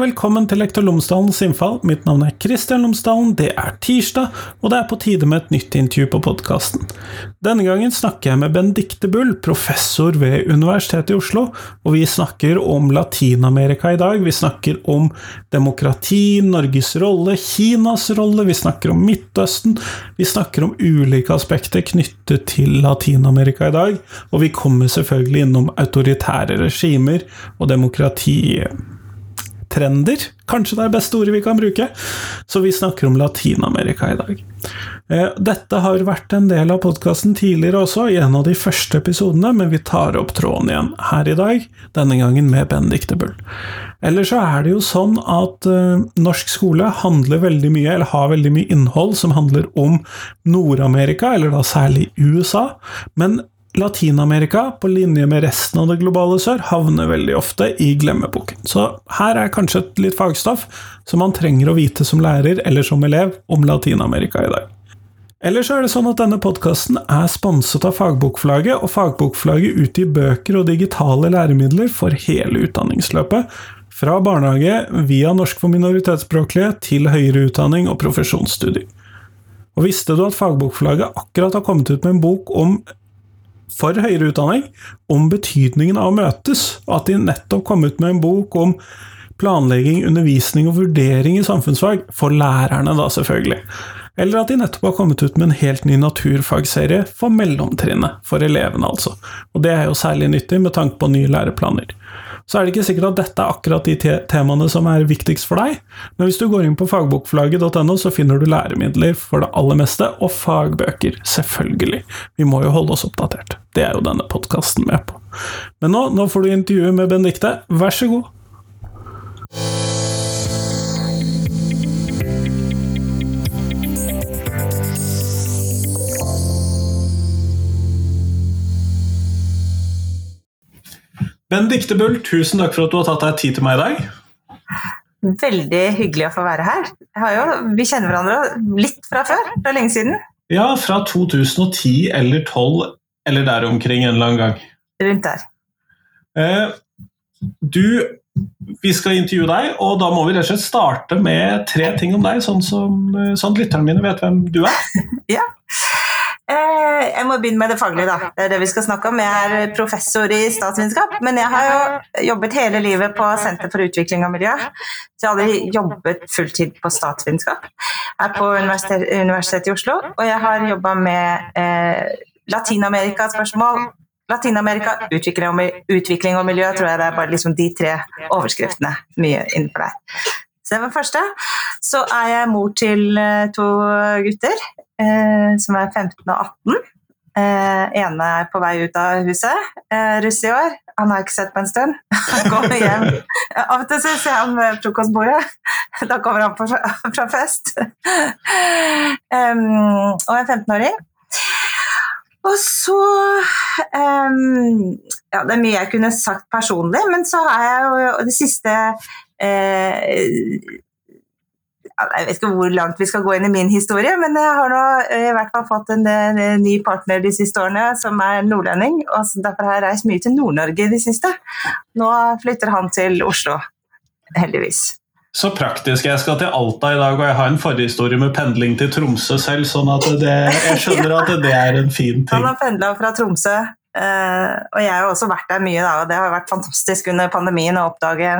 Velkommen til Lektor Lomsdalens innfall. Mitt navn er Kristian Lomsdalen. Det er tirsdag, og det er på tide med et nytt intervju på podkasten. Denne gangen snakker jeg med Benedicte Bull, professor ved Universitetet i Oslo, og vi snakker om Latin-Amerika i dag. Vi snakker om demokrati, Norges rolle, Kinas rolle, vi snakker om Midtøsten. Vi snakker om ulike aspekter knyttet til Latin-Amerika i dag, og vi kommer selvfølgelig innom autoritære regimer og demokrati trender. Kanskje det er beste ordet vi kan bruke. Så vi snakker om Latin-Amerika i dag. Eh, dette har vært en del av podkasten tidligere også, i en av de første episodene, men vi tar opp tråden igjen her i dag, denne gangen med Benedicte Bull. Eller så er det jo sånn at uh, norsk skole handler veldig mye, eller har veldig mye innhold som handler om Nord-Amerika, eller da særlig USA, men Latin-Amerika, på linje med resten av det globale sør, havner veldig ofte i glemmeboken. Så her er kanskje et litt fagstoff som man trenger å vite som lærer eller som elev om Latin-Amerika i dag. Ellers er det sånn at denne podkasten er sponset av Fagbokflagget, og Fagbokflagget utgir bøker og digitale læremidler for hele utdanningsløpet. Fra barnehage via norsk for minoritetsspråklige til høyere utdanning og profesjonsstudier. Og visste du at Fagbokforlaget akkurat har kommet ut med en bok om for høyere utdanning om betydningen av å møtes, og at de nettopp kom ut med en bok om planlegging, undervisning og vurdering i samfunnsfag, for lærerne da, selvfølgelig. Eller at de nettopp har kommet ut med en helt ny naturfagserie for mellomtrinnet, for elevene altså. Og det er jo særlig nyttig med tanke på nye læreplaner så er det ikke sikkert at dette er akkurat de te temaene som er viktigst for deg, men hvis du går inn på fagbokflagget.no, så finner du læremidler for det aller meste, og fagbøker, selvfølgelig. Vi må jo holde oss oppdatert. Det er jo denne podkasten med på. Men nå, nå får du intervjuet med Benedicte, vær så god. Benedicte Bull, tusen takk for at du har tatt deg tid til meg i dag. Veldig hyggelig å få være her. Jo, vi kjenner hverandre litt fra før. Det er lenge siden. Ja, fra 2010 eller 2012 eller der omkring en eller annen gang. Rundt der. Eh, du, vi skal intervjue deg, og da må vi rett og slett starte med tre ting om deg, sånn, som, sånn lytterne mine vet hvem du er. ja. Eh, jeg må begynne med det faglige, da. Det er det vi skal snakke om. Jeg er professor i statsvitenskap, men jeg har jo jobbet hele livet på Senter for utvikling av miljø. Så jeg har aldri jobbet fulltid på statsvitenskap. Er på Universitet, Universitetet i Oslo, og jeg har jobba med eh, Latin-Amerika-spørsmål. Latin-Amerika, og, utvikling og miljø, tror jeg det er bare liksom de tre overskriftene mye innenfor der. Så det var første. Så er jeg mor til eh, to gutter eh, som er 15 og 18. Eh, ene er på vei ut av huset, eh, russ i år. Han har ikke sett på en stund. Han kommer hjem. Av og til ser jeg ham ved frokostbordet. Da kommer han på, fra fest. Um, og en 15-åring. Og så um, Ja, det er mye jeg kunne sagt personlig, men så har jeg jo det siste eh, jeg vet ikke hvor langt vi skal gå inn i min historie, men jeg har nå eh, i hvert fall fått en, ny partner de siste årene som er nordlending. og Derfor har jeg reist mye til Nord-Norge de siste. Nå flytter han til Oslo, heldigvis. Så praktisk. Jeg skal til Alta i dag, og jeg har en forhistorie med pendling til Tromsø selv, sånn at det, jeg skjønner at det er en fin ting. Han har pendla fra Tromsø, og jeg har også vært der mye, da, og det har vært fantastisk under pandemien å oppdage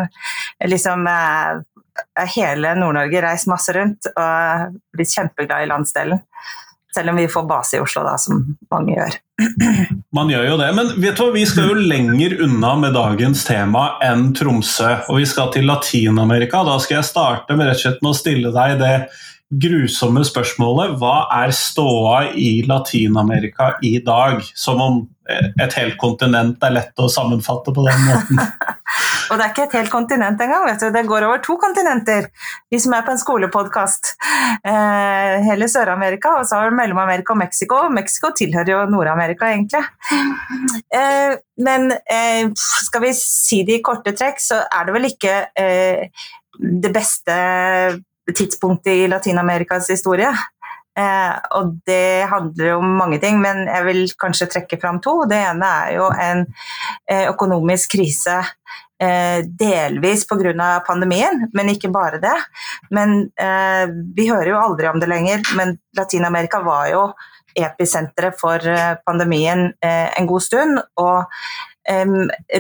liksom, uh, hele Nord-Norge reist masse rundt og blitt kjempeglad i landsdelen. Selv om vi får base i Oslo, da, som mange gjør. Man gjør jo det, men vet du hva, vi skal jo lenger unna med dagens tema enn Tromsø. Og vi skal til Latin-Amerika. Da skal jeg starte med rett og slett med å stille deg det grusomme spørsmålet hva er ståa i Latin-Amerika i dag? Som om et helt kontinent er lett å sammenfatte på den måten. og det er ikke et helt kontinent engang, vet du. det går over to kontinenter. Vi som er på en skolepodkast. Eh, hele Sør-Amerika, og så har vi Mellom-Amerika og Mexico. Mexico tilhører jo Nord-Amerika, egentlig. Eh, men eh, skal vi si det i korte trekk, så er det vel ikke eh, det beste tidspunktet i Latin-Amerikas historie. Eh, og det handler om mange ting, men jeg vil kanskje trekke fram to. Det ene er jo en eh, økonomisk krise Eh, delvis pga. pandemien, men ikke bare det. Men eh, vi hører jo aldri om det lenger, men Latin-Amerika var jo episenteret for eh, pandemien eh, en god stund. og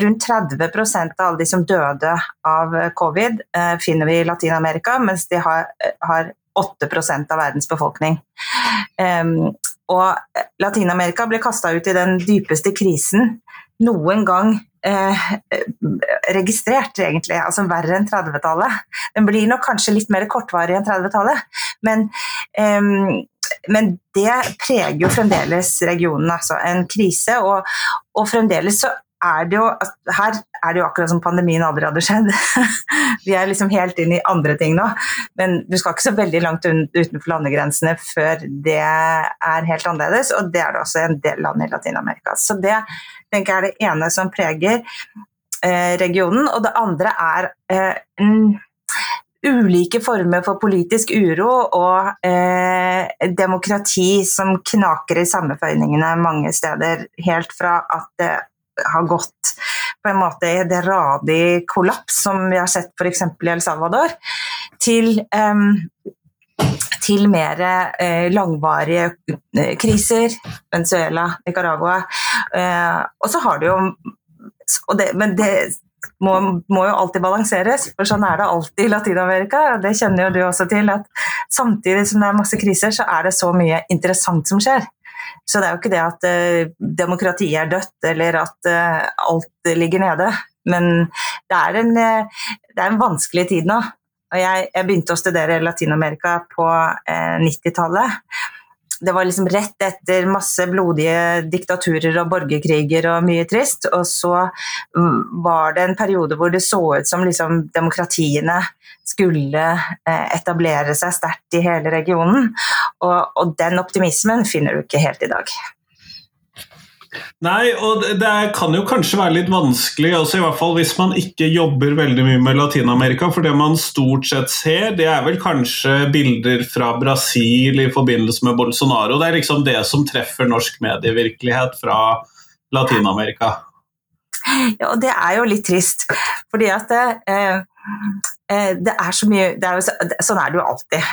rundt 30% av alle de som døde av covid, eh, finner vi i Latin-Amerika, mens de har, har 8% av verdens befolkning. og Latin-Amerika ble kasta ut i den dypeste krisen noen gang eh, registrert, egentlig. Altså verre enn 30-tallet. Den blir nok kanskje litt mer kortvarig enn 30-tallet, men, eh, men, det preger jo fremdeles regionen, altså. En krise. Og, og fremdeles så er det jo Her er det jo akkurat som pandemien aldri hadde skjedd. Vi er liksom helt inn i andre ting nå. Men du skal ikke så veldig langt utenfor landegrensene før det er helt annerledes, og det er det også i en del land i Latin-Amerika. Så det tenker jeg er det ene som preger eh, regionen. Og det andre er eh, ulike former for politisk uro og eh, demokrati som knaker i sammenføyningene mange steder. Helt fra at det har gått på en måte i det radig kollaps, som vi har sett f.eks. i El Salvador, til, til mer eh, langvarige eh, kriser. Venezuela, Nicaragua. Eh, og så har du jo det, Men det må, må, jo alltid balanseres, for sånn er det alltid i Latin-Amerika. Det kjenner jo du også til, at samtidig som det er masse kriser, så er det så mye interessant som skjer. Så det er jo ikke det at uh, demokratiet er dødt, eller at uh, alt ligger nede. Men det er en, uh, det er en vanskelig tid nå. Og jeg, jeg begynte å studere Latin-Amerika på 90-tallet det var liksom rett etter masse blodige diktaturer og borgerkriger og mye trist. Og så mm, var det en periode hvor det så ut som liksom demokratiene skulle eh, etablere seg sterkt i hele regionen. Og, og den optimismen finner du ikke helt i dag. Nei, og det kan jo kanskje være litt vanskelig, altså i hvert fall hvis man ikke jobber veldig mye med Latin-Amerika. For det man stort sett ser, det er vel kanskje bilder fra Brasil i forbindelse med Bolsonaro. Det er liksom det som treffer norsk medievirkelighet fra Latin-Amerika. Ja, og det er jo litt trist. Fordi at Eh, det er så mye er jo, Sånn er det jo alltid.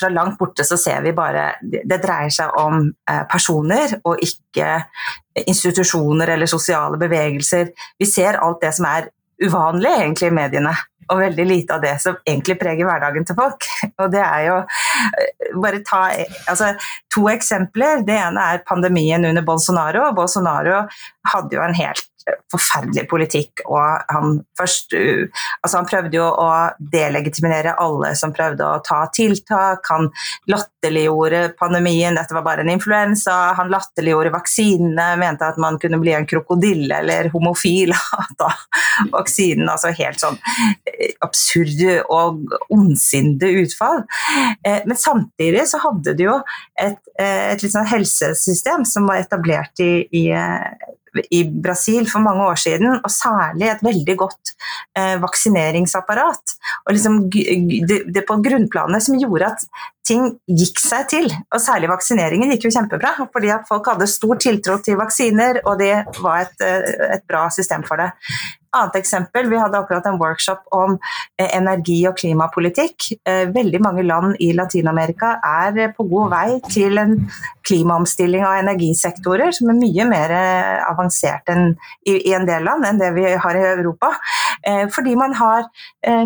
Fra langt borte så ser vi bare Det dreier seg om eh, personer og ikke institusjoner eller sosiale bevegelser. Vi ser alt det som er uvanlig egentlig i mediene, og veldig lite av det som egentlig preger hverdagen til folk. Og det er jo eh, Bare ta altså, to eksempler. Det ene er pandemien under Bolsonaro. Bolsonaro hadde jo en helt forferdelig politikk. Og han, først, altså han prøvde jo å delegitimere alle som prøvde å ta tiltak. Han latterliggjorde pandemien, dette var bare en influensa. Han latterliggjorde vaksinene, mente at man kunne bli en krokodille eller homofil av vaksinen. Altså helt sånn eh, absurde og ondsinnede utfall. Eh, men samtidig så hadde du jo et, eh, et litt sånn helsesystem som var etablert i, i i Brasil for mange år siden, og særlig et veldig godt eh, vaksineringsapparat. Og liksom, det, det på grunnplanet som gjorde at ting gikk seg til. Og særlig vaksineringen gikk jo kjempebra, fordi at folk hadde stor tiltro til vaksiner, og det var et, eh, et bra system for det. Annet eksempel, Vi hadde akkurat en workshop om eh, energi- og klimapolitikk. Eh, veldig mange land i Latin-Amerika er eh, på god vei til en klimaomstilling av energisektorer som er mye mer avansert enn, i, en del land enn det vi har i Europa. Fordi man har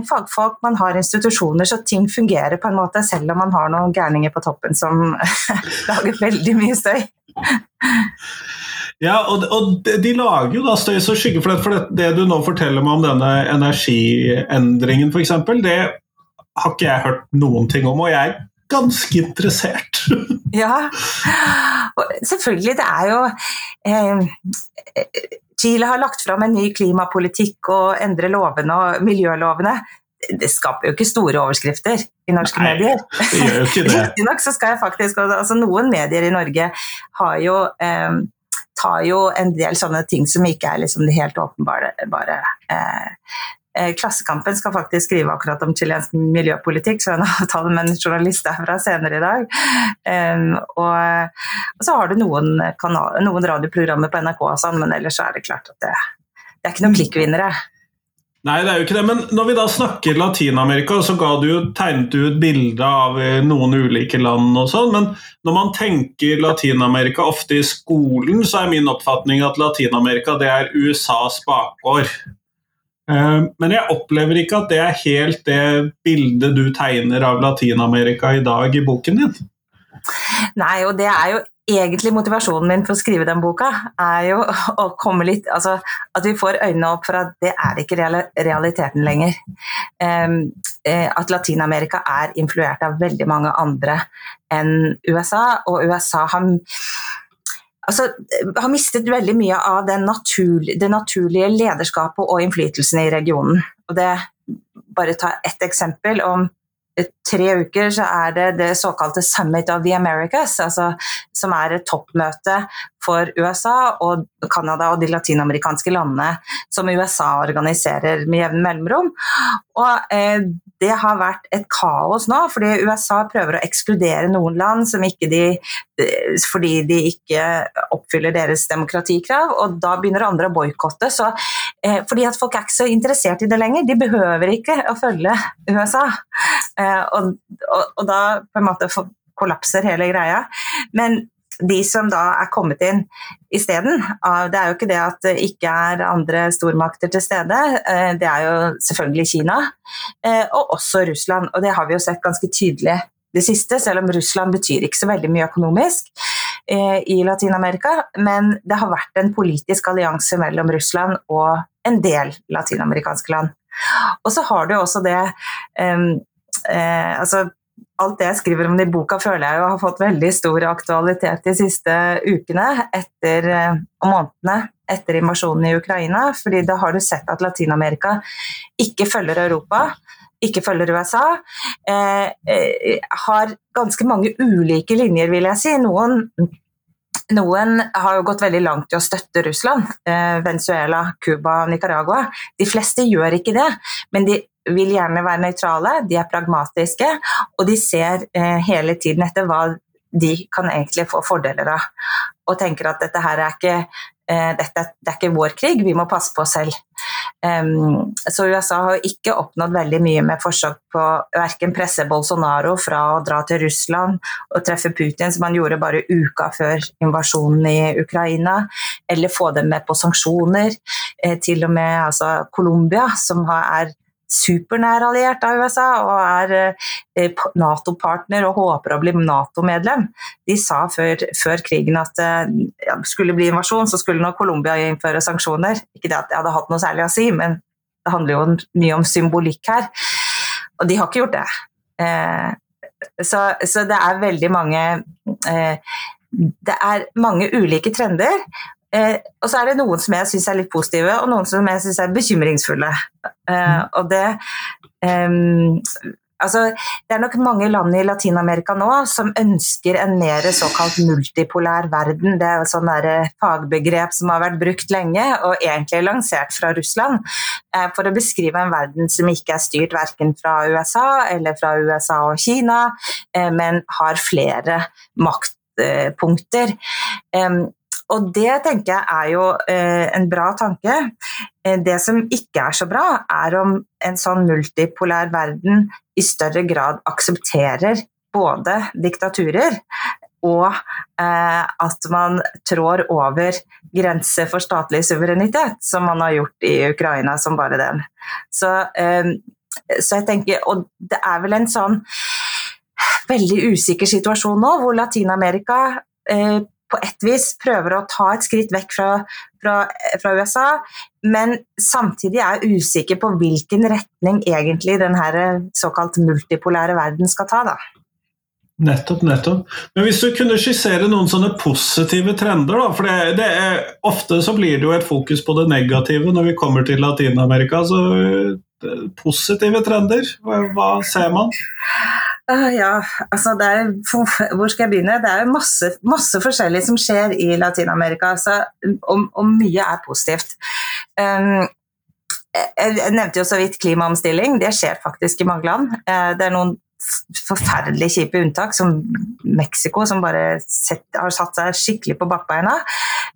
fagfolk, man har institusjoner, så ting fungerer på en måte, selv om man har noen gærninger på toppen som lager veldig mye støy. Ja, og, og, de lager jo da støy som skygge for det. For det, det, du nå forteller meg om denne energiendringen f.eks., det har ikke jeg hørt noen ting om, og jeg er ganske interessert. ja, og selvfølgelig. Det er jo eh, Chile har lagt fram en ny klimapolitikk og endrer lovene og miljølovene det skaper jo ikke store overskrifter i norske Nei, medier. Riktignok så skal jeg faktisk altså Noen medier i Norge har jo eh, tar jo en del sånne ting som ikke er liksom helt åpenbare. Bare, eh, eh, Klassekampen skal faktisk skrive akkurat om chilensk miljøpolitikk, så har tatt med en journalist derfra senere i dag. Um, og, og, så har du noen, kanal, noen radioprogrammer på NRK sånn, men ellers er det klart at det, det er ikke noen klikkvinnere. Nei, det er jo ikke det. Men når vi da snakker Latin-Amerika, så du tegnet du et bilde av eh, noen ulike land og sånn. Men når man tenker Latin-Amerika ofte i skolen, så er min oppfatning at Latin-Amerika det er USAs bakgård. Eh, men jeg opplever ikke at det er helt det bildet du tegner av Latin-Amerika i dag i boken din. Nei, og det er jo egentlig motivasjonen min for å skrive den boka, er jo å komme litt Altså at vi får øynene opp for at det er ikke realiteten lenger. Um, at Latin-Amerika er influert av veldig mange andre enn USA, og USA har altså, har mistet veldig mye av naturlig, det naturlige lederskapet og innflytelsen i regionen. Og det, bare ta ett eksempel. om tre uker så er det det såkalte Summit of the Americas, altså, som er et toppmøte for USA og Canada og de latinamerikanske landene som USA organiserer med jevne mellomrom. Og eh, det har vært et kaos nå, fordi USA prøver å ekskludere noen land de, fordi de ikke oppfyller deres demokratikrav, og da begynner andre å boikotte. Eh, fordi at folk er ikke så interessert i det lenger. De behøver ikke å følge USA. Eh, og, og, og da på en måte kollapser hele greia. Men de som da er kommet inn isteden Det er jo ikke det at det ikke er andre stormakter til stede. Eh, det er jo selvfølgelig Kina, eh, og også Russland. Og det har vi jo sett ganske tydelig det siste, selv om Russland betyr ikke så veldig mye økonomisk eh, i Latin-Amerika. Men det har vært en politisk allianse mellom Russland og en del latinamerikanske land. Og så har du også det um, uh, altså alt det jeg skriver om det i boka, føler jeg jo har fått veldig stor aktualitet de siste ukene etter, eh, og månedene etter invasjonen i Ukraina. fordi da har du sett at Latin-Amerika ikke følger Europa, ikke følger USA. Eh, eh, har ganske mange ulike linjer, vil jeg si. Noen noen har jo gått veldig langt i å støtte Russland. Eh, Venezuela, Cuba, Nicaragua. De fleste gjør ikke det, men de vil gjerne være nøytrale, de er pragmatiske, og de ser eh, hele tiden etter hva de kan egentlig få fordeler av. Og tenker at dette her er ikke, eh, dette, det er ikke vår krig, vi må passe på oss selv. Så USA har ikke oppnådd veldig mye med forsøk på verken presse Bolsonaro fra å dra til Russland og treffe Putin, som han gjorde bare uka før invasjonen i Ukraina, eller få dem med på sanksjoner. Eh, til og med altså, Colombia, som er supernær alliert av USA og er eh, Nato-partner og håper å bli Nato-medlem. De sa før, før, krigen at det ja, skulle bli invasjon, så skulle nå Colombia innføre sanksjoner. Ikke det at det hadde hatt noe særlig å si, men det handler jo mye om symbolikk her. Og de har ikke gjort det. Eh, så, så, det er veldig mange eh, Det er mange ulike trender. Eh, og så er det noen som jeg syns er litt positive, og noen som jeg syns er bekymringsfulle. Eh, mm. og det eh, altså, Det er nok mange land i Latin-Amerika nå som ønsker en mer såkalt multipolær verden. Det er et sånn fagbegrep som har vært brukt lenge, og egentlig lansert fra Russland, eh, for å beskrive en verden som ikke er styrt verken fra USA eller fra USA og Kina, eh, men har flere maktpunkter. Og det tenker jeg er jo eh, en bra tanke. Eh, det som ikke er så bra, er om en sånn multipolær verden i større grad aksepterer både diktaturer og eh, at man trår over grenser for statlig suverenitet, som man har gjort i Ukraina som bare den. Så, eh, så jeg tenker, Og det er vel en sånn veldig usikker situasjon nå, hvor Latin-Amerika eh, på et vis prøver å ta et skritt vekk fra, fra, fra USA, men samtidig er usikker på hvilken retning egentlig den såkalt multipolære verden skal ta. da. Nettopp, nettopp. Men hvis du kunne skissere noen sånne positive trender, da. For det, det er, ofte så blir det jo et fokus på det negative når vi kommer til Latin-Amerika. Så positive trender, hva, ser man? Uh, ja, altså er, Hvor skal jeg begynne? Det er masse, masse forskjellig som skjer i Latin-Amerika, og, og, mye er positivt. Um, jeg nevnte jo så vidt klimaomstilling. Det skjer faktisk i mange land. Uh, det er noen forferdelig kjipe unntak, som Mexico, som bare set, har satt seg skikkelig på bakbeina.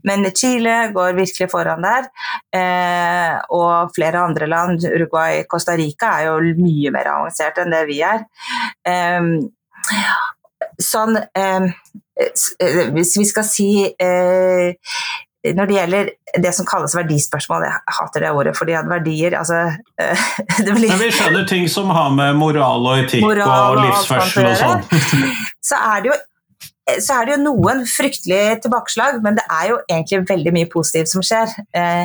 Men Chile går virkelig foran der. Eh, og flere andre land, Uruguay, Costa Rica, er jo mye mer avansert enn det vi er. Eh, sånn eh, Hvis vi skal si eh, når det gjelder det som kalles verdispørsmål, jeg hater det ordet, fordi at verdier altså, blir... Men Vi skjønner ting som har med moral og etikk moral og, og livsførsel og sånn. Så er det jo så er det jo noen fryktelige tilbakeslag, men det er jo egentlig veldig mye positivt som skjer. Eh,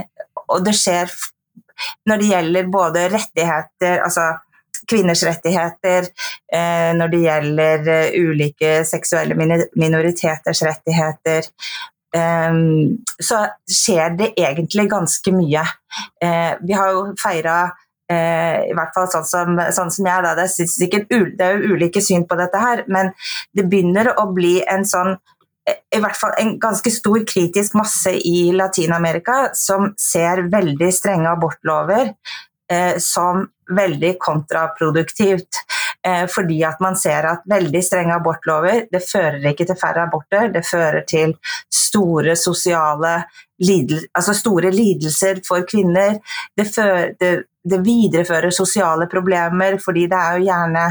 og det skjer når det gjelder både rettigheter, altså kvinners rettigheter, eh, når det gjelder eh, ulike seksuelle minoriteters rettigheter, så skjer det egentlig ganske mye. Eh, vi har jo feira eh, i hvert fall sånn som, sånn som jeg, da. Det er, sikkert, det er jo ulike syn på dette her, men det begynner å bli en sånn eh, i hvert fall en ganske stor kritisk masse i Latin-Amerika som ser veldig strenge abortlover eh, som veldig kontraproduktivt. Eh, fordi at man ser at veldig strenge abortlover det fører ikke til færre aborter, det fører til store sosiale lidelser, altså store lidelser for kvinner. Det, fører, det, det, viderefører sosiale problemer, fordi det er jo gjerne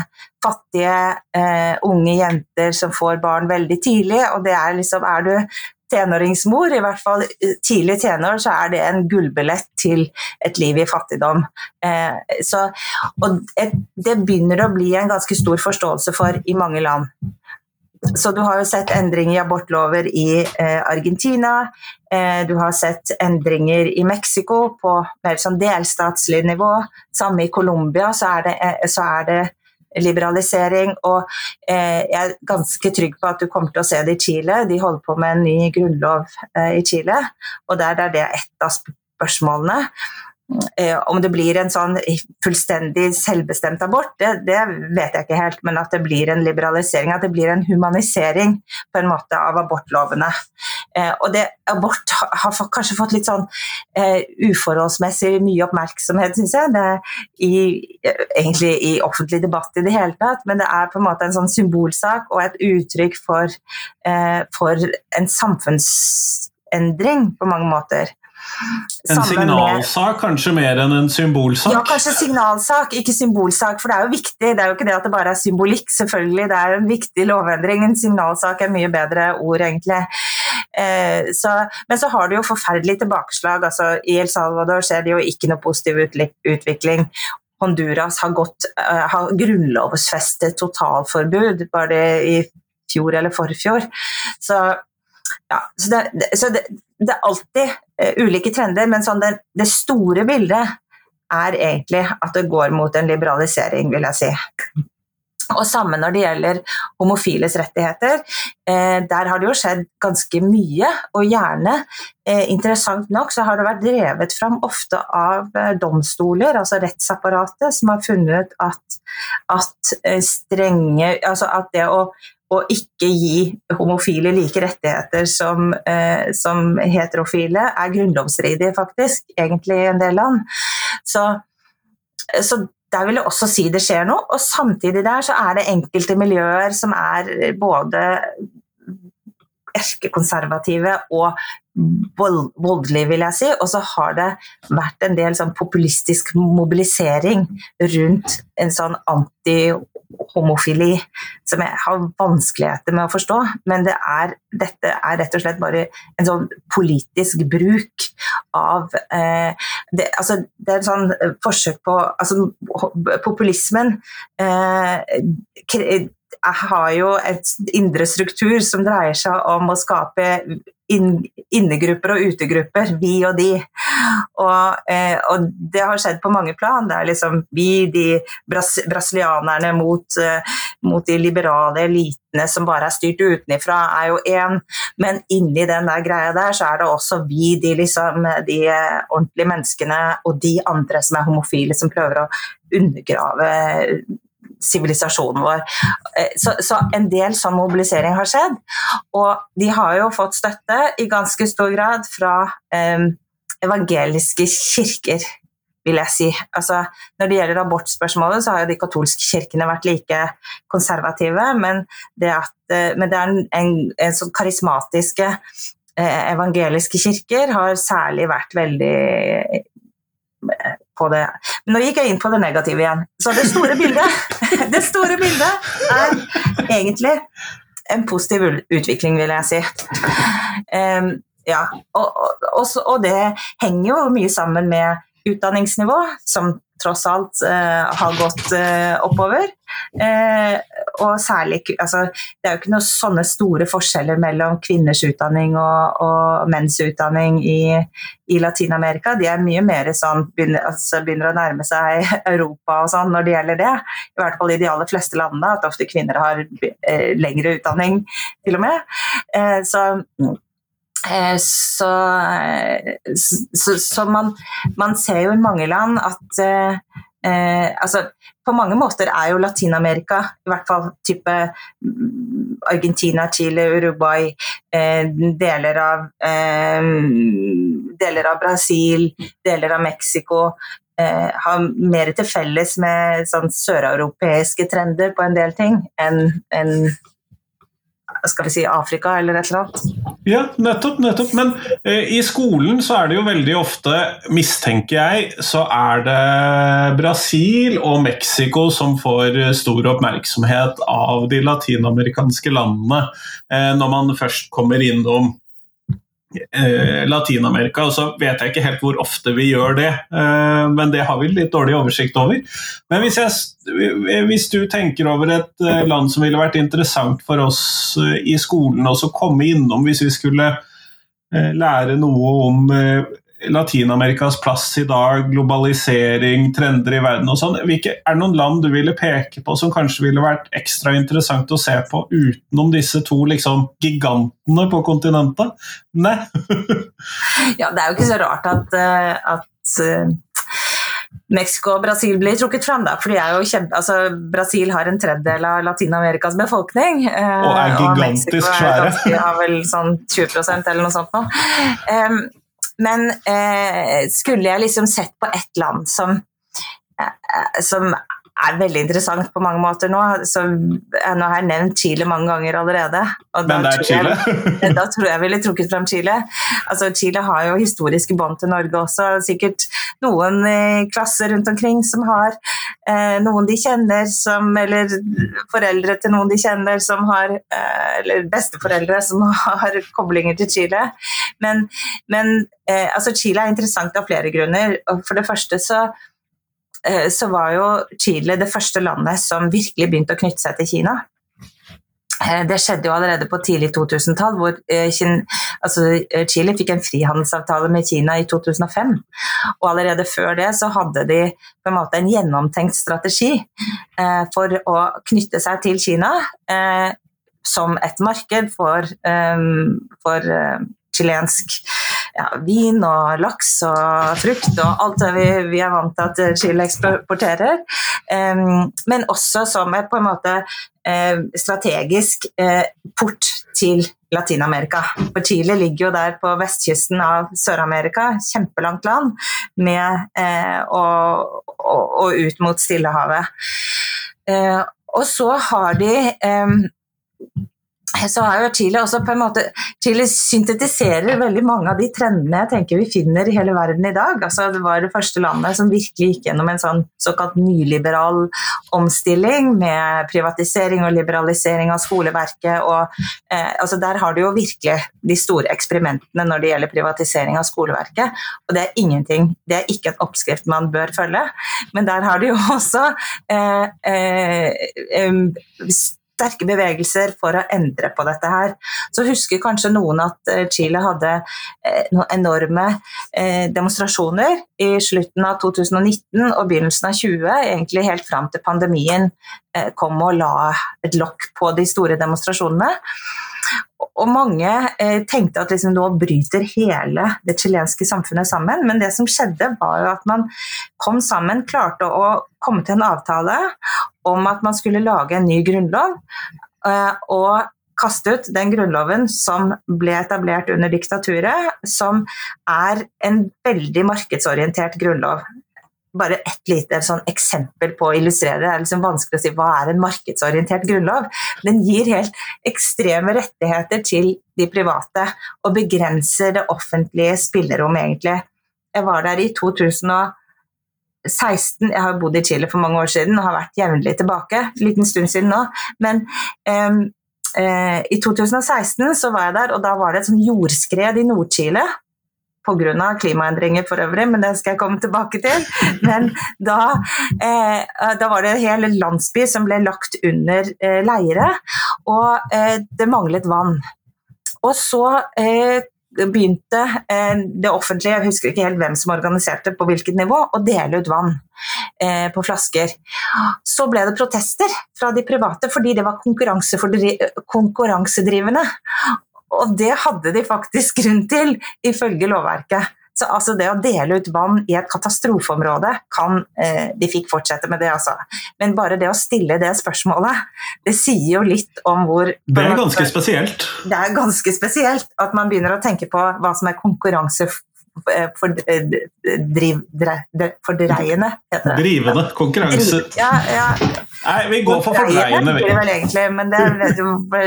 fattige eh, unge jenter som får barn veldig tidlig, og det er liksom Er du tenåringsmor, i hvert fall tidlig tenår, så er det en gullbillett til et liv i fattigdom. Eh, så, og det begynner å bli en ganske stor forståelse for i mange land. Så du har jo sett endringer i abortlover i eh, Argentina. Eh, du har sett endringer i Mexico på mer sånn delstatslig nivå. Samme i Colombia så er det, så er det liberalisering. Og eh, jeg er ganske trygg på at du kommer til å se det i Chile. De holder på med en ny grunnlov eh, i Chile, og der er det ett av spørsmålene. Eh, om det blir en sånn fullstendig selvbestemt abort, det, det, vet jeg ikke helt, men at det blir en liberalisering, at det blir en humanisering på en måte av abortlovene. Eh, og det, abort har kanskje fått litt sånn eh, uforholdsmessig mye oppmerksomhet, syns jeg. Det, i, egentlig i offentlig debatt i det hele tatt, men det er på en måte en sånn symbolsak og et uttrykk for, eh, for en samfunnsendring på mange måter. En signalsak kanskje mer enn en symbolsak? Ja, kanskje signalsak, ikke symbolsak. For det er jo viktig. Det er jo ikke det at det bare er symbolikk, selvfølgelig. Det er en viktig lovendring. En signalsak er mye bedre ord, egentlig. Eh, så, men så har du jo forferdelig tilbakeslag. Altså, I El Salvador ser det jo ikke noe positiv utvikling. Honduras har, gått, uh, har grunnlovsfestet totalforbud, var det i fjor eller forfjor. Så ja, så det, så det, det er alltid uh, ulike trender, men sånn det, det, store bildet er egentlig at det går mot en liberalisering, vil jeg si. Og samme når det gjelder homofiles rettigheter. Eh, der har det jo skjedd ganske mye, og gjerne, eh, interessant nok, så har det vært drevet fram ofte av eh, domstoler, altså rettsapparatet, som har funnet at, at eh, strenge Altså at det å å ikke gi homofile like rettigheter som, eh, som heterofile, er grunnlovsstridig, faktisk, egentlig i en del land. Så, så, der vil jeg også si det skjer noe. Og samtidig der så er det enkelte miljøer som er både erkekonservative og voldelig, vil jeg si. Og så har det vært en del sånn populistisk mobilisering rundt en sånn antihomofili som jeg har vanskeligheter med å forstå. Men det er, dette er rett og slett bare en sånn politisk bruk av eh, det, altså, det, er en sånn forsøk på altså, Populismen eh, har jo et indre struktur som dreier seg om å skape innegrupper og utegrupper, vi og de. Og, eh, og, det har skjedd på mange plan. Det er liksom vi, de bras brasilianerne mot, eh, mot, de liberale elitene som bare er styrt utenfra, er jo én. Men inni den der greia der, så er det også vi, de, liksom, de ordentlige menneskene, og de andre som er homofile, som prøver å undergrave sivilisasjonen vår. Eh, så, så, en del sånn mobilisering har skjedd. Og de har jo fått støtte i ganske stor grad fra eh, evangeliske kirker. vil jeg si. Altså, når det gjelder abortspørsmålet, så har jo de katolske kirkene vært like konservative, men det, at, eh, men det er en, en, en sånn karismatiske eh, evangeliske kirker har særlig vært veldig eh, på det. Nå gikk jeg inn på det negative igjen. Så det store bildet, det store bildet er egentlig en positiv utvikling, vil jeg si. Um, ja, og, og, og, og, det henger jo mye sammen med utdanningsnivå, som tross alt eh, har gått eh, oppover. Eh, og særlig altså, Det er jo ikke noen sånne store forskjeller mellom kvinners utdanning og, og menns utdanning i, i Latin-Amerika. De er mye mer sånn begynner, altså, begynner, å nærme seg Europa og sånn når det gjelder det. I hvert fall i de aller fleste landene, at ofte kvinner har lengre utdanning, til og med. så Eh, så, eh, så, så man, man, ser jo i mange land at eh, eh, altså, På mange måter er jo Latin-Amerika, i hvert fall type mm, Argentina, Chile, Uruguay, eh, deler, av, eh, deler av Brasil, deler av Mexico har mer til felles med sånn søreuropeiske trender på en del ting enn en skal vi si Afrika eller et eller annet. Ja, nettopp. nettopp. Men eh, i skolen så er det jo veldig ofte, mistenker jeg, så er det Brasil og Mexico som får stor oppmerksomhet av de latinamerikanske landene eh, når man først kommer innom eh, Latin-Amerika. Og så vet jeg ikke helt hvor ofte vi gjør det, eh, men det har vi litt dårlig oversikt over. Men hvis, jeg, hvis, du tenker over et eh, land som ville vært interessant for oss eh, i skolen å komme innom hvis vi skulle eh, lære noe om eh, Latin-Amerikas plass i dag, globalisering, trender i verden og sånn. Er det noen land du ville peke på som kanskje ville vært ekstra interessant å se på utenom disse to liksom, gigantene på kontinentet? Nei? ja, det er jo ikke så rart at, eh, at uh... Mexico og Brasil blir trukket fram. Da, for kjempe, altså, Brasil har en tredjedel av Latin-Amerikas befolkning. Eh, og er gigantisk og svære. De har vel sånn 20% eller noe sånt nå. Um, men eh, skulle jeg liksom sett på ett land som, eh, som er veldig interessant på mange måter nå. Så, nå har jeg nevnt Chile mange ganger allerede. Men det er Chile? Jeg, da tror jeg jeg ville trukket fram Chile. Altså, Chile har jo historiske bånd til Norge også. Sikkert noen i klasser rundt omkring som har eh, noen de kjenner som Eller foreldre til noen de kjenner som har eh, Eller besteforeldre som har koblinger til Chile. Men, men eh, altså, Chile er interessant av flere grunner. For det første så Eh, så var jo Chile det første landet som virkelig begynte å knytte seg til Kina. Eh, det skjedde jo allerede på tidlig 2000-tall, hvor eh, altså Chile fikk en frihandelsavtale med Kina i 2005. Og allerede før det så hadde de på en måte en gjennomtenkt strategi for å knytte seg til Kina som et marked for, for chilensk ja, vin og laks og frukt og alt det vi, vi er vant til at Chile eksporterer. Um, men også som et på en måte eh, strategisk eh, port til Latin-Amerika. For Chile ligger jo der på vestkysten av Sør-Amerika, kjempelangt land, med, eh, og, og, og, ut mot Stillehavet. og så har de så har jo Chile også på en måte Chile syntetiserer veldig mange av de trendene jeg tenker vi finner i hele verden i dag. Altså, det var det første landet som virkelig gikk gjennom en sånn såkalt nyliberal omstilling med privatisering og liberalisering av skoleverket. Og, eh, altså, der har du jo virkelig de store eksperimentene når det gjelder privatisering av skoleverket. Og det er ingenting, det er ikke en oppskrift man bør følge. Men der har du jo også eh, eh, sterke bevegelser for å endre på dette her. Så husker kanskje noen at eh, Chile hadde eh, noen enorme eh, demonstrasjoner i slutten av 2019 og begynnelsen av 2020, egentlig helt fram til pandemien kom og la et lokk på de store demonstrasjonene. Og mange eh, tenkte at liksom, nå bryter hele det chilenske samfunnet sammen. Men det som skjedde, var at man kom sammen, klarte å komme til en avtale om at man skulle lage en ny grunnlov. Eh, og kaste ut den grunnloven som ble etablert under diktaturet, som er en veldig markedsorientert grunnlov. Bare ett lite sånn eksempel på å illustrere. Det er liksom vanskelig å si hva er en markedsorientert grunnlov. Den gir helt ekstreme rettigheter til de private og begrenser det offentlige spillerom, egentlig. Jeg var der i 2016. Jeg har bodd i Chile for mange år siden og har vært jevnlig tilbake. En liten stund siden nå. Men um, uh, i 2016 så var jeg der, og da var det et sånn jordskred i Nord-Chile pga. klimaendringer for øvrig, men det skal jeg komme tilbake til. Men da, eh, da var det en hel landsby som ble lagt under eh, leire, og eh, det manglet vann. Og så eh, begynte eh, det offentlige, jeg husker ikke helt hvem som organiserte på hvilket nivå, å dele ut vann eh, på flasker. Så ble det protester fra de private fordi det var konkurransedrivende. Og det hadde de faktisk grunn til, ifølge lovverket. Så altså det å dele ut vann i et katastrofeområde kan eh, De fikk fortsette med det, altså. Men bare det å stille det spørsmålet, det sier jo litt om hvor Det er ganske spesielt. Det er ganske spesielt at man begynner å tenke på hva som er konkurranse eh, for, eh, driv, fordreiende, heter det. Drivende. Konkurranse. Ja, ja. Nei, vi går for fordreiende, vi. Vel egentlig, men det er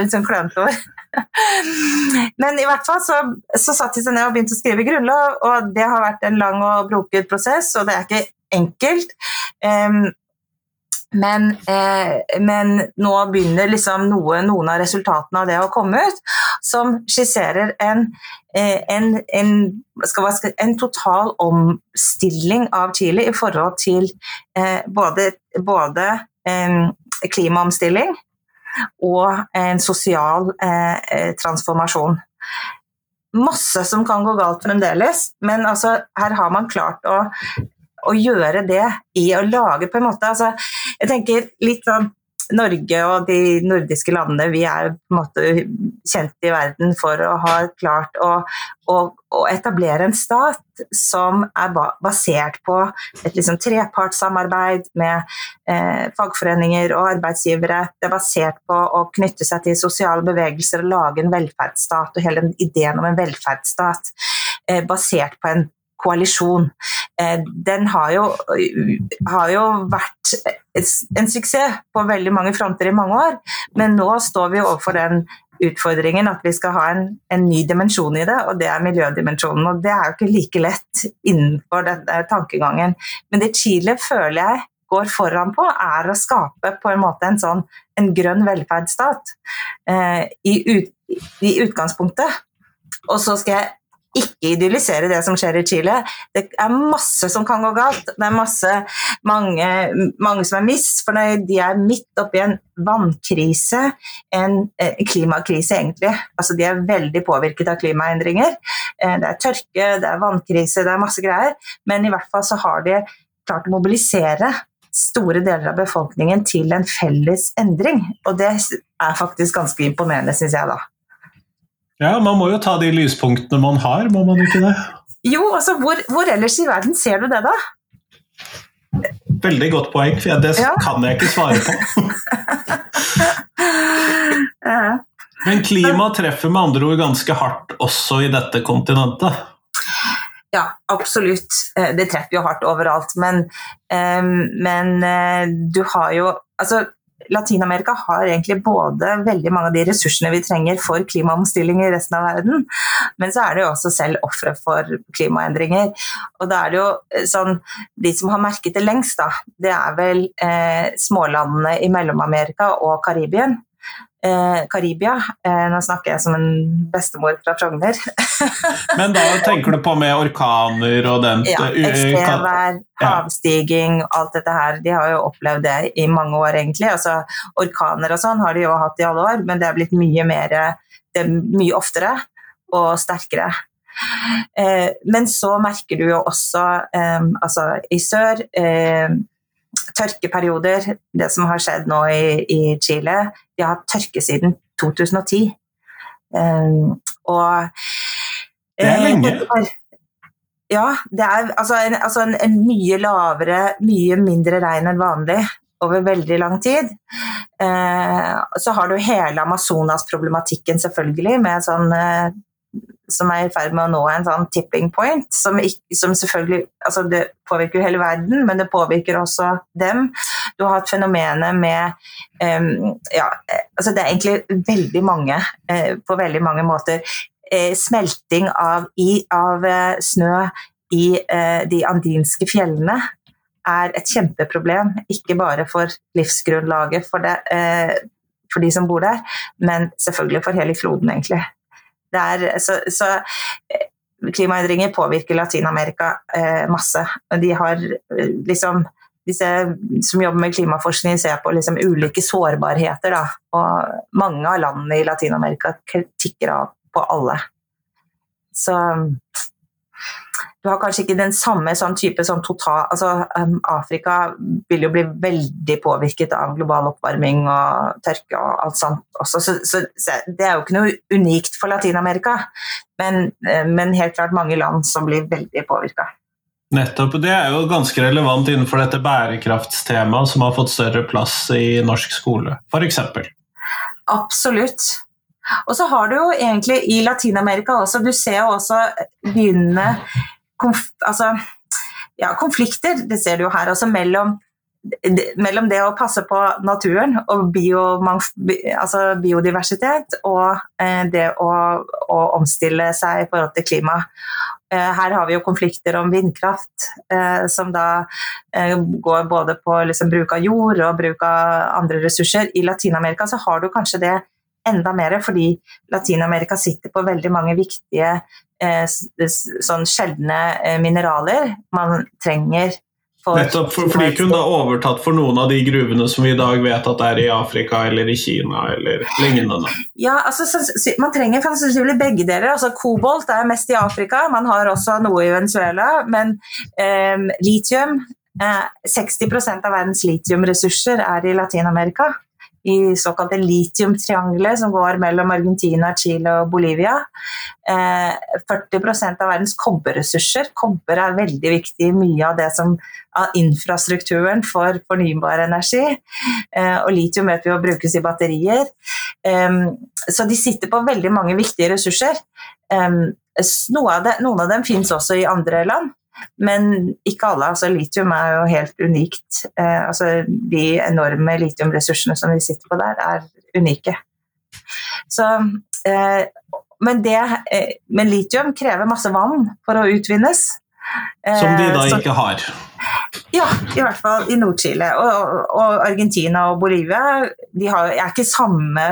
litt sånn klønete ord. Men i hvert fall så, så satte de seg ned og begynte å skrive grunnlov, og det har vært en lang og broket prosess, og det er ikke enkelt. Um, men, eh, men, nå begynner liksom noe, noen av resultatene av det å komme ut, som skisserer en, eh, en, en, skal, en total omstilling av Chile i forhold til eh, både, både eh, klimaomstilling og en sosial eh, transformasjon. Masse som kan gå galt fremdeles, men altså, her har man klart å, å, gjøre det i å lage på en måte altså, Jeg tenker litt sånn Norge og de nordiske landene vi er på en måte kjent i verden for å ha klart å, å, å etablere en stat som er basert på et liksom trepartssamarbeid med eh, fagforeninger og arbeidsgivere. Det er basert på å knytte seg til sosiale bevegelser og lage en velferdsstat. Og hele ideen om en velferdsstat eh, basert på en koalisjon. Eh, den har jo, har jo, vært en suksess på veldig mange fronter i mange år, men nå står vi overfor den utfordringen at vi skal ha en, en ny dimensjon i det, og det er miljødimensjonen. Og det er jo ikke like lett innenfor denne tankegangen. Men det Chile føler jeg går foran på, er å skape på en måte en sånn en grønn velferdsstat eh, i, ut, i utgangspunktet. Og så skal jeg ikke idyllisere det som skjer i Chile. Det er masse som kan gå galt. Det er masse, mange, mange som er misfornøyd. De er midt oppi en vannkrise, en eh, klimakrise egentlig. Altså, de er veldig påvirket av klimaendringer. Eh, det er tørke, det er vannkrise, det er masse greier. Men i hvert fall så har de klart å mobilisere store deler av befolkningen til en felles endring. Og det er faktisk ganske imponerende, syns jeg da. Ja, man må jo ta de lyspunktene man har, må man ikke det? Jo, altså hvor, hvor ellers i verden ser du det, da? Veldig godt poeng, for det ja. kan jeg ikke svare på. Men klima treffer med andre ord ganske hardt også i dette kontinentet? Ja, absolutt. Eh, det treffer jo hardt overalt. Men, eh, men eh, du har jo Altså, Latin-Amerika har egentlig både veldig mange av de ressursene vi trenger for klimaomstilling i resten av verden, men så er det jo også selv ofre for klimaendringer. Og da er det jo eh, sånn De som har merket det lengst, da, det er vel eh, smålandene i Mellom-Amerika og Karibien eh, Karibia. Eh, nå snakker jeg som en bestemor fra Frogner. Men da tenker du på med orkaner og den Ja, ekstremvær, havstiging, alt dette her. De har jo opplevd det i mange år, egentlig. Altså, orkaner og sånn har de jo hatt i alle år, men det er blitt mye, mer, det er mye oftere og sterkere. Eh, men så merker du jo også, eh, altså i sør eh, tørkeperioder, det som har skjedd nå i, i Chile De har hatt tørke siden 2010. Um, ehm, og Det er lenge. Uh, ja, det er altså, en, altså en, en, mye lavere, mye mindre regn enn vanlig over veldig lang tid. Eh, så har du hele Amazonas-problematikken, selvfølgelig, med sånn uh, som er i ferd med å nå en sånn tipping point, som, som selvfølgelig altså Det påvirker jo hele verden, men det påvirker også dem. Du har hatt fenomenet med um, ja, altså Det er egentlig veldig mange, uh, på veldig mange måter, uh, smelting av, i, av uh, snø i de andinske fjellene er et kjempeproblem, ikke bare for livsgrunnlaget for, det, for de som bor der, men selvfølgelig for hele kloden, egentlig. Er, så, så eh, klimaendringer påvirker Latin-Amerika eh, masse. De har eh, liksom disse som jobber med klimaforskning, ser på liksom ulike sårbarheter. Da. Og mange av landene i Latin-Amerika tikker av på alle. Så du har kanskje ikke den samme sånn type sånn total altså um, Afrika vil jo bli veldig påvirket av global oppvarming og tørke og alt sånt også, så, så, så, det er jo ikke noe unikt for Latin-Amerika, men, uh, men, helt klart mange land som blir veldig påvirka. Nettopp. Det er jo ganske relevant innenfor dette bærekraftstemaet som har fått større plass i norsk skole, f.eks. Absolutt. Og så har du jo egentlig i Latin-Amerika også, du ser jo også begynnende konf altså, ja, konflikter, det ser du jo her også, mellom, mellom det å passe på naturen og bio, altså biodiversitet og eh, det å, å, omstille seg i forhold til klima. Eh, her har vi jo konflikter om vindkraft, eh, som da eh, går både på liksom, bruk av jord og bruk av andre ressurser. I Latin-Amerika så har du kanskje det enda mer, fordi Latin-Amerika sitter på veldig mange viktige Eh, sånn sjeldne eh, mineraler man trenger for, Nettopp, for, for, de kunne da overtatt for noen av de gruvene som vi i dag vet at er i Afrika eller i Kina eller lignende? Ja, altså, Man trenger sannsynligvis begge deler. altså Kobolt er mest i Afrika, man har også noe i Venezuela. Men eh, litium eh, 60% av verdens litiumressurser er i Latin-Amerika i såkalte litiumtriangelet som går mellom Argentina, Chile og Bolivia. Eh, 40% av verdens kobberressurser. Kobber er veldig viktig i mye av som av infrastrukturen for fornybar energi. Eh, og litium vet vi å brukes i batterier. Eh, så de sitter på veldig mange viktige ressurser. Noe av det, noen av dem finnes også i andre land. Men ikke alle. altså Litium er jo helt unikt. Eh, altså De enorme litiumressursene som vi sitter på der, er unike. Så, eh, men, det, eh, men, litium krever masse vann for å utvinnes. Som de da så, ikke har? Ja, i hvert fall i Nord-Chile. Og, og, Argentina og Bolivia de har, er ikke samme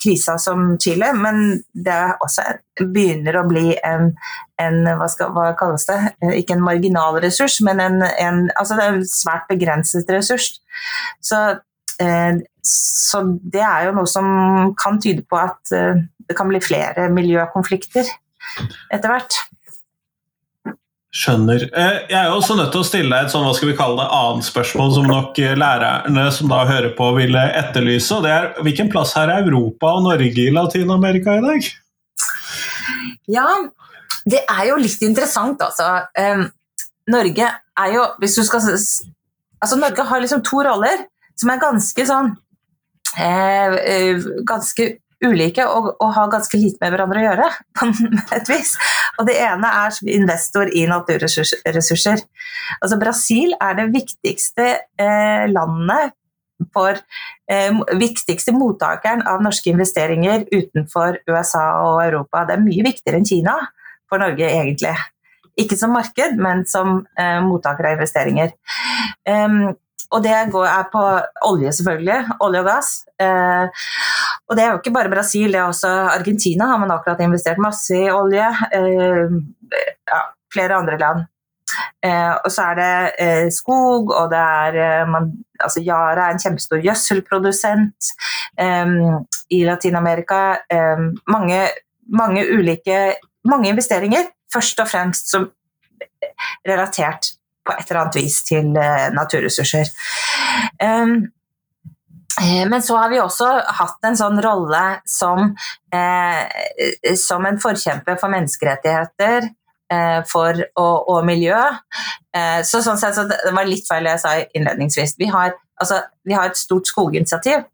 krisa som Chile, men det også begynner å bli en, en hva, skal, hva, kalles det, ikke en marginal ressurs, men en, en, altså det er en svært begrenset ressurs. Så, eh, så, det er jo noe som kan tyde på at eh, det kan bli flere miljøkonflikter etter hvert. Skjønner. Eh, jeg er jo også nødt til å stille deg et sånn, hva skal vi kalle det, annet spørsmål som nok eh, lærerne som da hører på, ville etterlyse. og det er Hvilken plass har Europa og Norge i Latin-Amerika i dag? Ja, det er jo litt interessant, altså. Um, Norge er jo Hvis du skal Altså, Norge har liksom to roller som er ganske sånn eh, Ganske ulike og, og, har ganske lite med hverandre å gjøre, på et vis. Og det ene er investor i naturressurser. Altså Brasil er det viktigste eh, landet for eh, viktigste mottakeren av norske investeringer utenfor USA og Europa. Det er mye viktigere enn Kina for Norge, egentlig. Ikke som marked, men som eh, mottaker av investeringer. Um, og det er på olje, selvfølgelig. Olje og gass. Eh, og det er jo ikke bare Brasil, det er også Argentina har man akkurat investert masse i olje. Eh, ja, flere andre land. Eh, og så er det eh, skog, og det er eh, man, altså Yara er en kjempestor gjødselprodusent eh, i Latin-Amerika. mange, mange ulike mange investeringer, først og fremst som relatert på et eller annet vis til naturressurser. Um, Eh, men så har vi også hatt en sånn rolle som, eh, som en forkjemper for menneskerettigheter eh, for, og, og, miljø. Eh, så sånn sett, så det var litt feil jeg sa innledningsvis. Vi har, altså, vi har et stort skoginitiativ.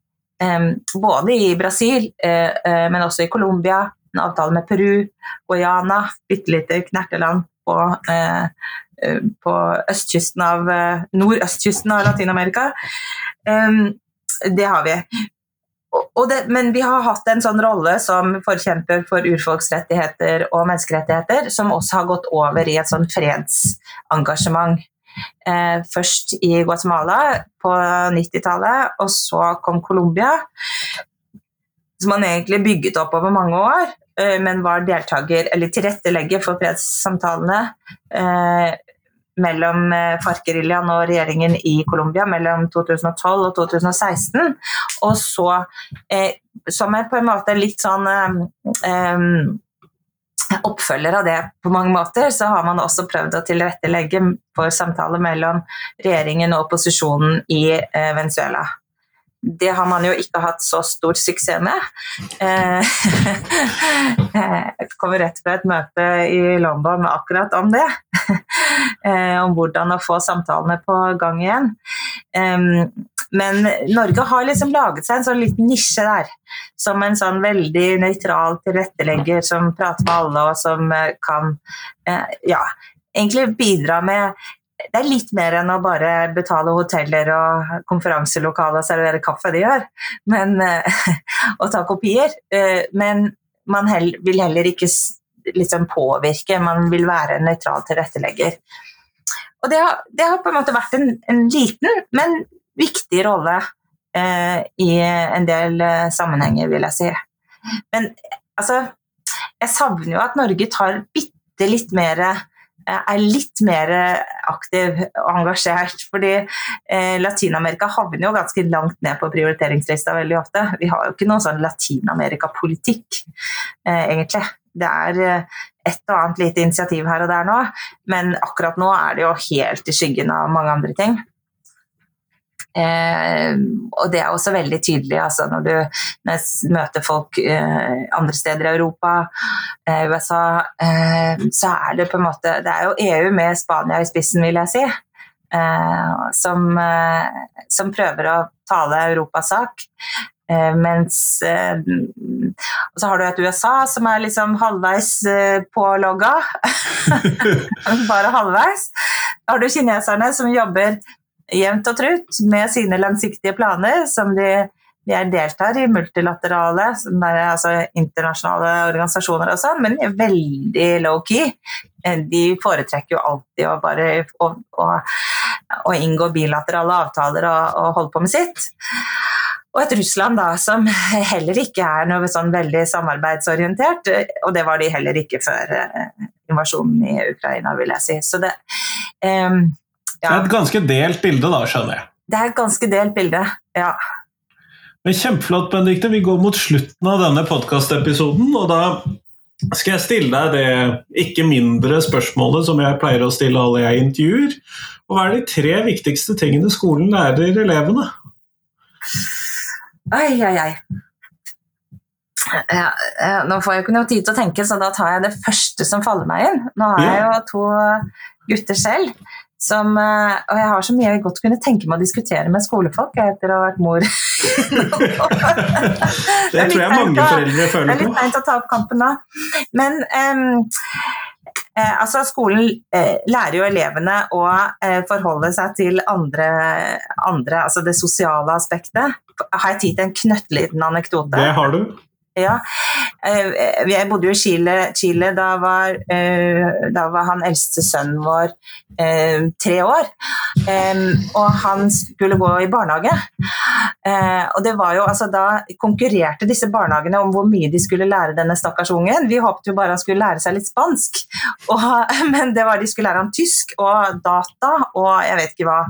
Eh, både i Brasil, eh, men også i Colombia, en avtale med Peru, Guyana, bitte lite knerteland på, eh, eh, på østkysten av, eh, nordøstkysten av Latin-Amerika. Det har vi. Det, men vi har hatt en sånn rolle som forkjemper for urfolksrettigheter og menneskerettigheter, som også har gått over i et sånn fredsengasjement. Eh, først i Guatemala på 90-tallet, og så kom Colombia. Som man egentlig bygget opp over mange år, men var deltaker, eller tilrettelegger for fredssamtalene eh, mellom eh, FARC-geriljaen og regjeringen i Colombia mellom 2012 og 2016. Og så, eh, som er på en måte litt sånn eh, oppfølger av det på mange måter, så har man også prøvd å tilrettelegge for samtaler mellom regjeringen og opposisjonen i eh, Venezuela det har man jo ikke hatt så stor suksess med. Eh, jeg kommer rett fra et møte i London akkurat om det. Eh, om hvordan å få samtalene på gang igjen. Men Norge har liksom laget seg en sånn liten nisje der. Som en sånn veldig nøytral tilrettelegger som prater med alle, og som eh, kan ja, egentlig bidra med det er litt mer enn å bare betale hoteller og konferanselokaler og servere kaffe de gjør, men, eh, og ta kopier. Eh, men man vil heller ikke liksom påvirke, man vil være en nøytral tilrettelegger. Og det har, det har, på en måte vært en, en liten, men viktig rolle eh, i en del eh, sammenhenger, vil jeg si. Men altså, jeg savner jo at Norge tar bitte litt mer er litt mer aktiv og engasjert. fordi eh, Latin-Amerika havner jo ganske langt ned på prioriteringslista veldig ofte. Vi har jo ikke noen sånn Latin-Amerika-politikk, eh, egentlig. Det er eh, et og annet lite initiativ her og der nå, men akkurat nå er det jo helt i skyggen av mange andre ting. Eh, og det er også veldig tydelig altså, når du når møter folk eh, andre steder i Europa, eh, USA, eh, så er det på en måte Det er jo EU med Spania i spissen, vil jeg si, eh, som, eh, som, prøver å tale Europas sak. mens Og så har du et USA som er liksom halvveis pålogga. Bare halvveis. Da har du kineserne som jobber jevnt og trutt med sine langsiktige planer, som de, de deltar i multilaterale, er, altså internasjonale organisasjoner og sånn, men de er veldig low-key. Eh, de foretrekker jo alltid å bare å, å, å inngå bilaterale avtaler og, og holde på med sitt. Og et Russland da, som heller ikke er noe sånn veldig samarbeidsorientert, og det var de heller ikke før eh, invasjonen i Ukraina, vil jeg si. Så det, um. Det er et ganske delt bilde, da, skjønner jeg. Det er et ganske delt bilde, ja. Men Kjempeflott, Benedicte. Vi går mot slutten av denne podkastepisoden, og da skal jeg stille deg det ikke mindre spørsmålet som jeg pleier å stille alle jeg intervjuer. Og hva er de tre viktigste tingene skolen lærer elevene? Oi, oi, oi. Ja, nå får jeg ikke noe tid til å tenke, så da tar jeg det første som faller meg inn. Nå har jeg jo to gutter selv. Som, eh, og jeg har så mye jeg godt kunne tenke meg å diskutere med skolefolk etter å ha vært mor. det, tror jeg mange foreldre føler på. Det er litt teit å ta opp kampen da. Men um, eh, altså skolen eh, lærer jo elevene å eh, forholde seg til andre, andre, altså det sosiale aspektet. Har jeg tid til en knøttliten anekdote? Det har du. Ja. Jeg bodde jo i Chile, Chile da, var, da var han eldste sønnen vår eh, tre år. Eh, og han skulle gå i barnehage. Eh, og det var jo, altså, Da konkurrerte disse barnehagene om hvor mye de skulle lære denne stakkars ungen. Vi håpet jo bare han skulle lære seg litt spansk, og, men det var de skulle lære ham tysk og data og jeg vet ikke hva.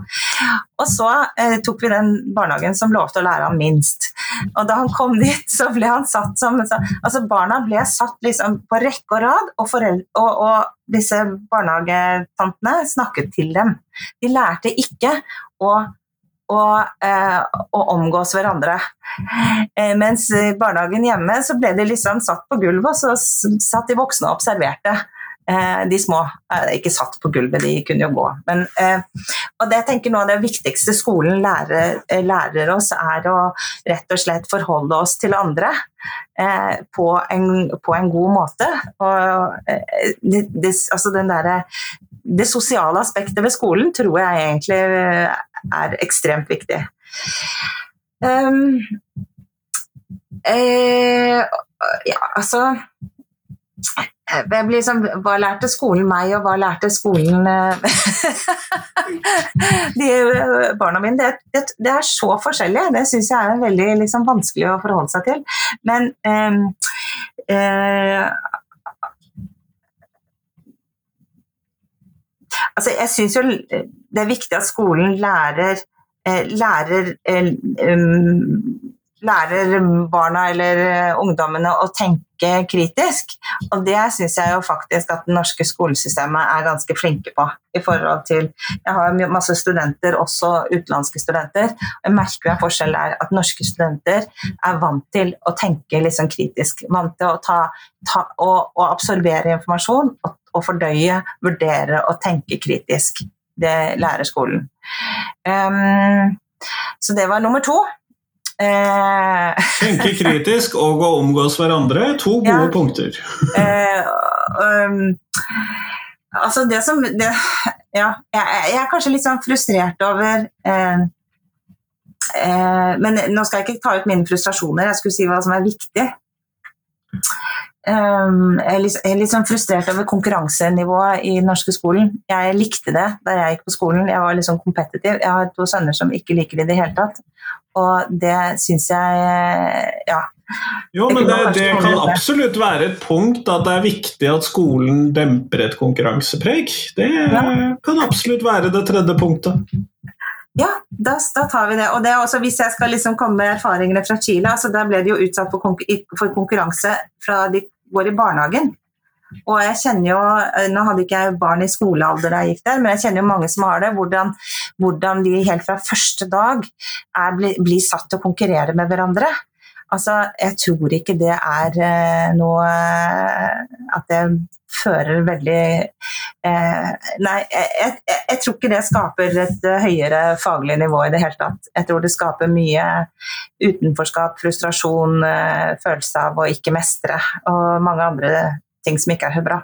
Og så eh, tok vi den barnehagen som lovte å lære ham minst. Og da han kom dit, så ble han satt som Altså Barna ble satt liksom på rekke og rad, og, og, og disse barnehagetantene snakket til dem. De lærte ikke å, og, eh, og, omgås hverandre. Eh, mens i barnehagen hjemme så ble de liksom satt på gulvet, og så satt de voksne og observerte. Eh, de små er ikke satt på gulvet, de kunne jo gå. Men, eh, og det jeg tenker av det viktigste skolen lærer, eh, lærer, oss, er å rett og slett forholde oss til andre eh, på, en, på, en, god måte. Eh, det, det, altså der, det sosiale aspektet ved skolen tror jeg egentlig er ekstremt viktig. Um, eh, ja, altså liksom, Hva lærte skolen meg, og hva lærte skolen eh, de barna mine? Det, det, det, er så forskjellig. Det syns jeg er veldig liksom, vanskelig å forholde seg til. Men eh, eh, Altså, jeg syns jo det er viktig at skolen lærer, eh, lærer eh, um, lærer barna eller eh, ungdommene å tenke kritisk. Og det syns jeg jo faktisk at det norske skolesystemet er ganske flinke på. i forhold til, Jeg har masse studenter, også utenlandske studenter. og Jeg merker en forskjell der at norske studenter er vant til å tenke liksom kritisk. Vant til å ta, ta og, og, absorbere informasjon og, og fordøye, vurdere og tenke kritisk. Det lærer skolen. Um, så det var nummer to. Eh, Tenke kritisk og å omgås hverandre, to gode ja. punkter. eh, um, altså det som det, Ja, jeg, jeg, er kanskje litt sånn frustrert over eh, eh, Men nå skal jeg ikke ta ut mine frustrasjoner, jeg skulle si hva som er viktig. Um, jeg, er litt, jeg er litt sånn frustrert over konkurransenivået i den norske skolen. Jeg likte det da jeg gikk på skolen, jeg var litt sånn kompetitiv. Jeg har to sønner som ikke liker det i det hele tatt. Og det syns jeg ja. Jo, men det, det, kan absolutt være et punkt at det er viktig at skolen demper et konkurransepreg. Det kan absolutt være det tredje punktet. Ja, da, da tar vi det. Og det også, hvis jeg skal liksom komme med erfaringene fra Chile, altså da ble de jo utsatt for konkurranse fra de går i barnehagen. Og jeg kjenner jo, eh, Nå hadde ikke jeg barn i skolealder da jeg gikk der, men jeg kjenner jo mange som har det. Hvordan, hvordan de helt fra første dag er, blir, blir satt til å konkurrere med hverandre. Altså, jeg tror ikke det er eh, noe At det fører veldig eh, Nei, jeg, jeg, jeg, tror ikke det skaper et høyere faglig nivå i det hele tatt. Jeg tror det skaper mye utenforskap, frustrasjon, eh, følelse av å ikke mestre og mange andre ting som ikke er så bra.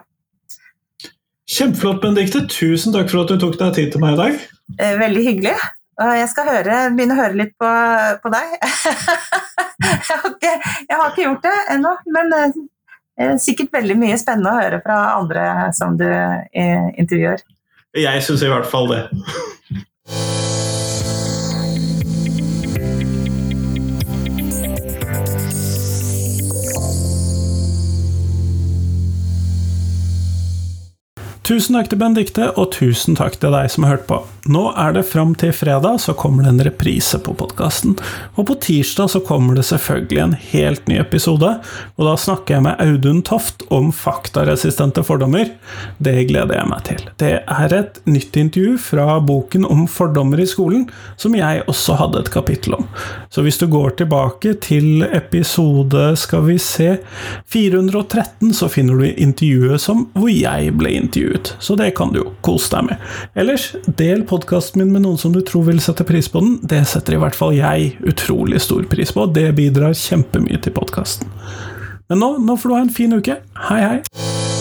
Kjempeflott, Benedicte. Tusen takk for at du tok deg tid til meg i dag. Eh, veldig hyggelig. Jeg skal høre, begynne å høre litt på, på deg. jeg, har ikke, jeg, har ikke, gjort det ennå, men eh, sikkert veldig mye spennende å høre fra andre som du eh, intervjuer. Jeg syns i hvert fall det. Tusen takk til Benedicte, og tusen takk til deg som har hørt på. Nå er det fram til fredag, så kommer det en reprise på podkasten. Og på tirsdag så kommer det selvfølgelig en helt ny episode, og da snakker jeg med Audun Toft om faktaresistente fordommer. Det gleder jeg meg til. Det er et nytt intervju fra boken om fordommer i skolen, som jeg også hadde et kapittel om. Så hvis du går tilbake til episode, skal vi se, 413, så finner du intervjuet som hvor jeg ble intervjuet så det kan du jo kose deg med. Ellers, del podkasten min med noen som du tror vil sette pris på den. Det setter i hvert fall jeg utrolig stor pris på, det bidrar kjempemye til podkasten. Men nå, nå får du ha en fin uke. Hei, hei!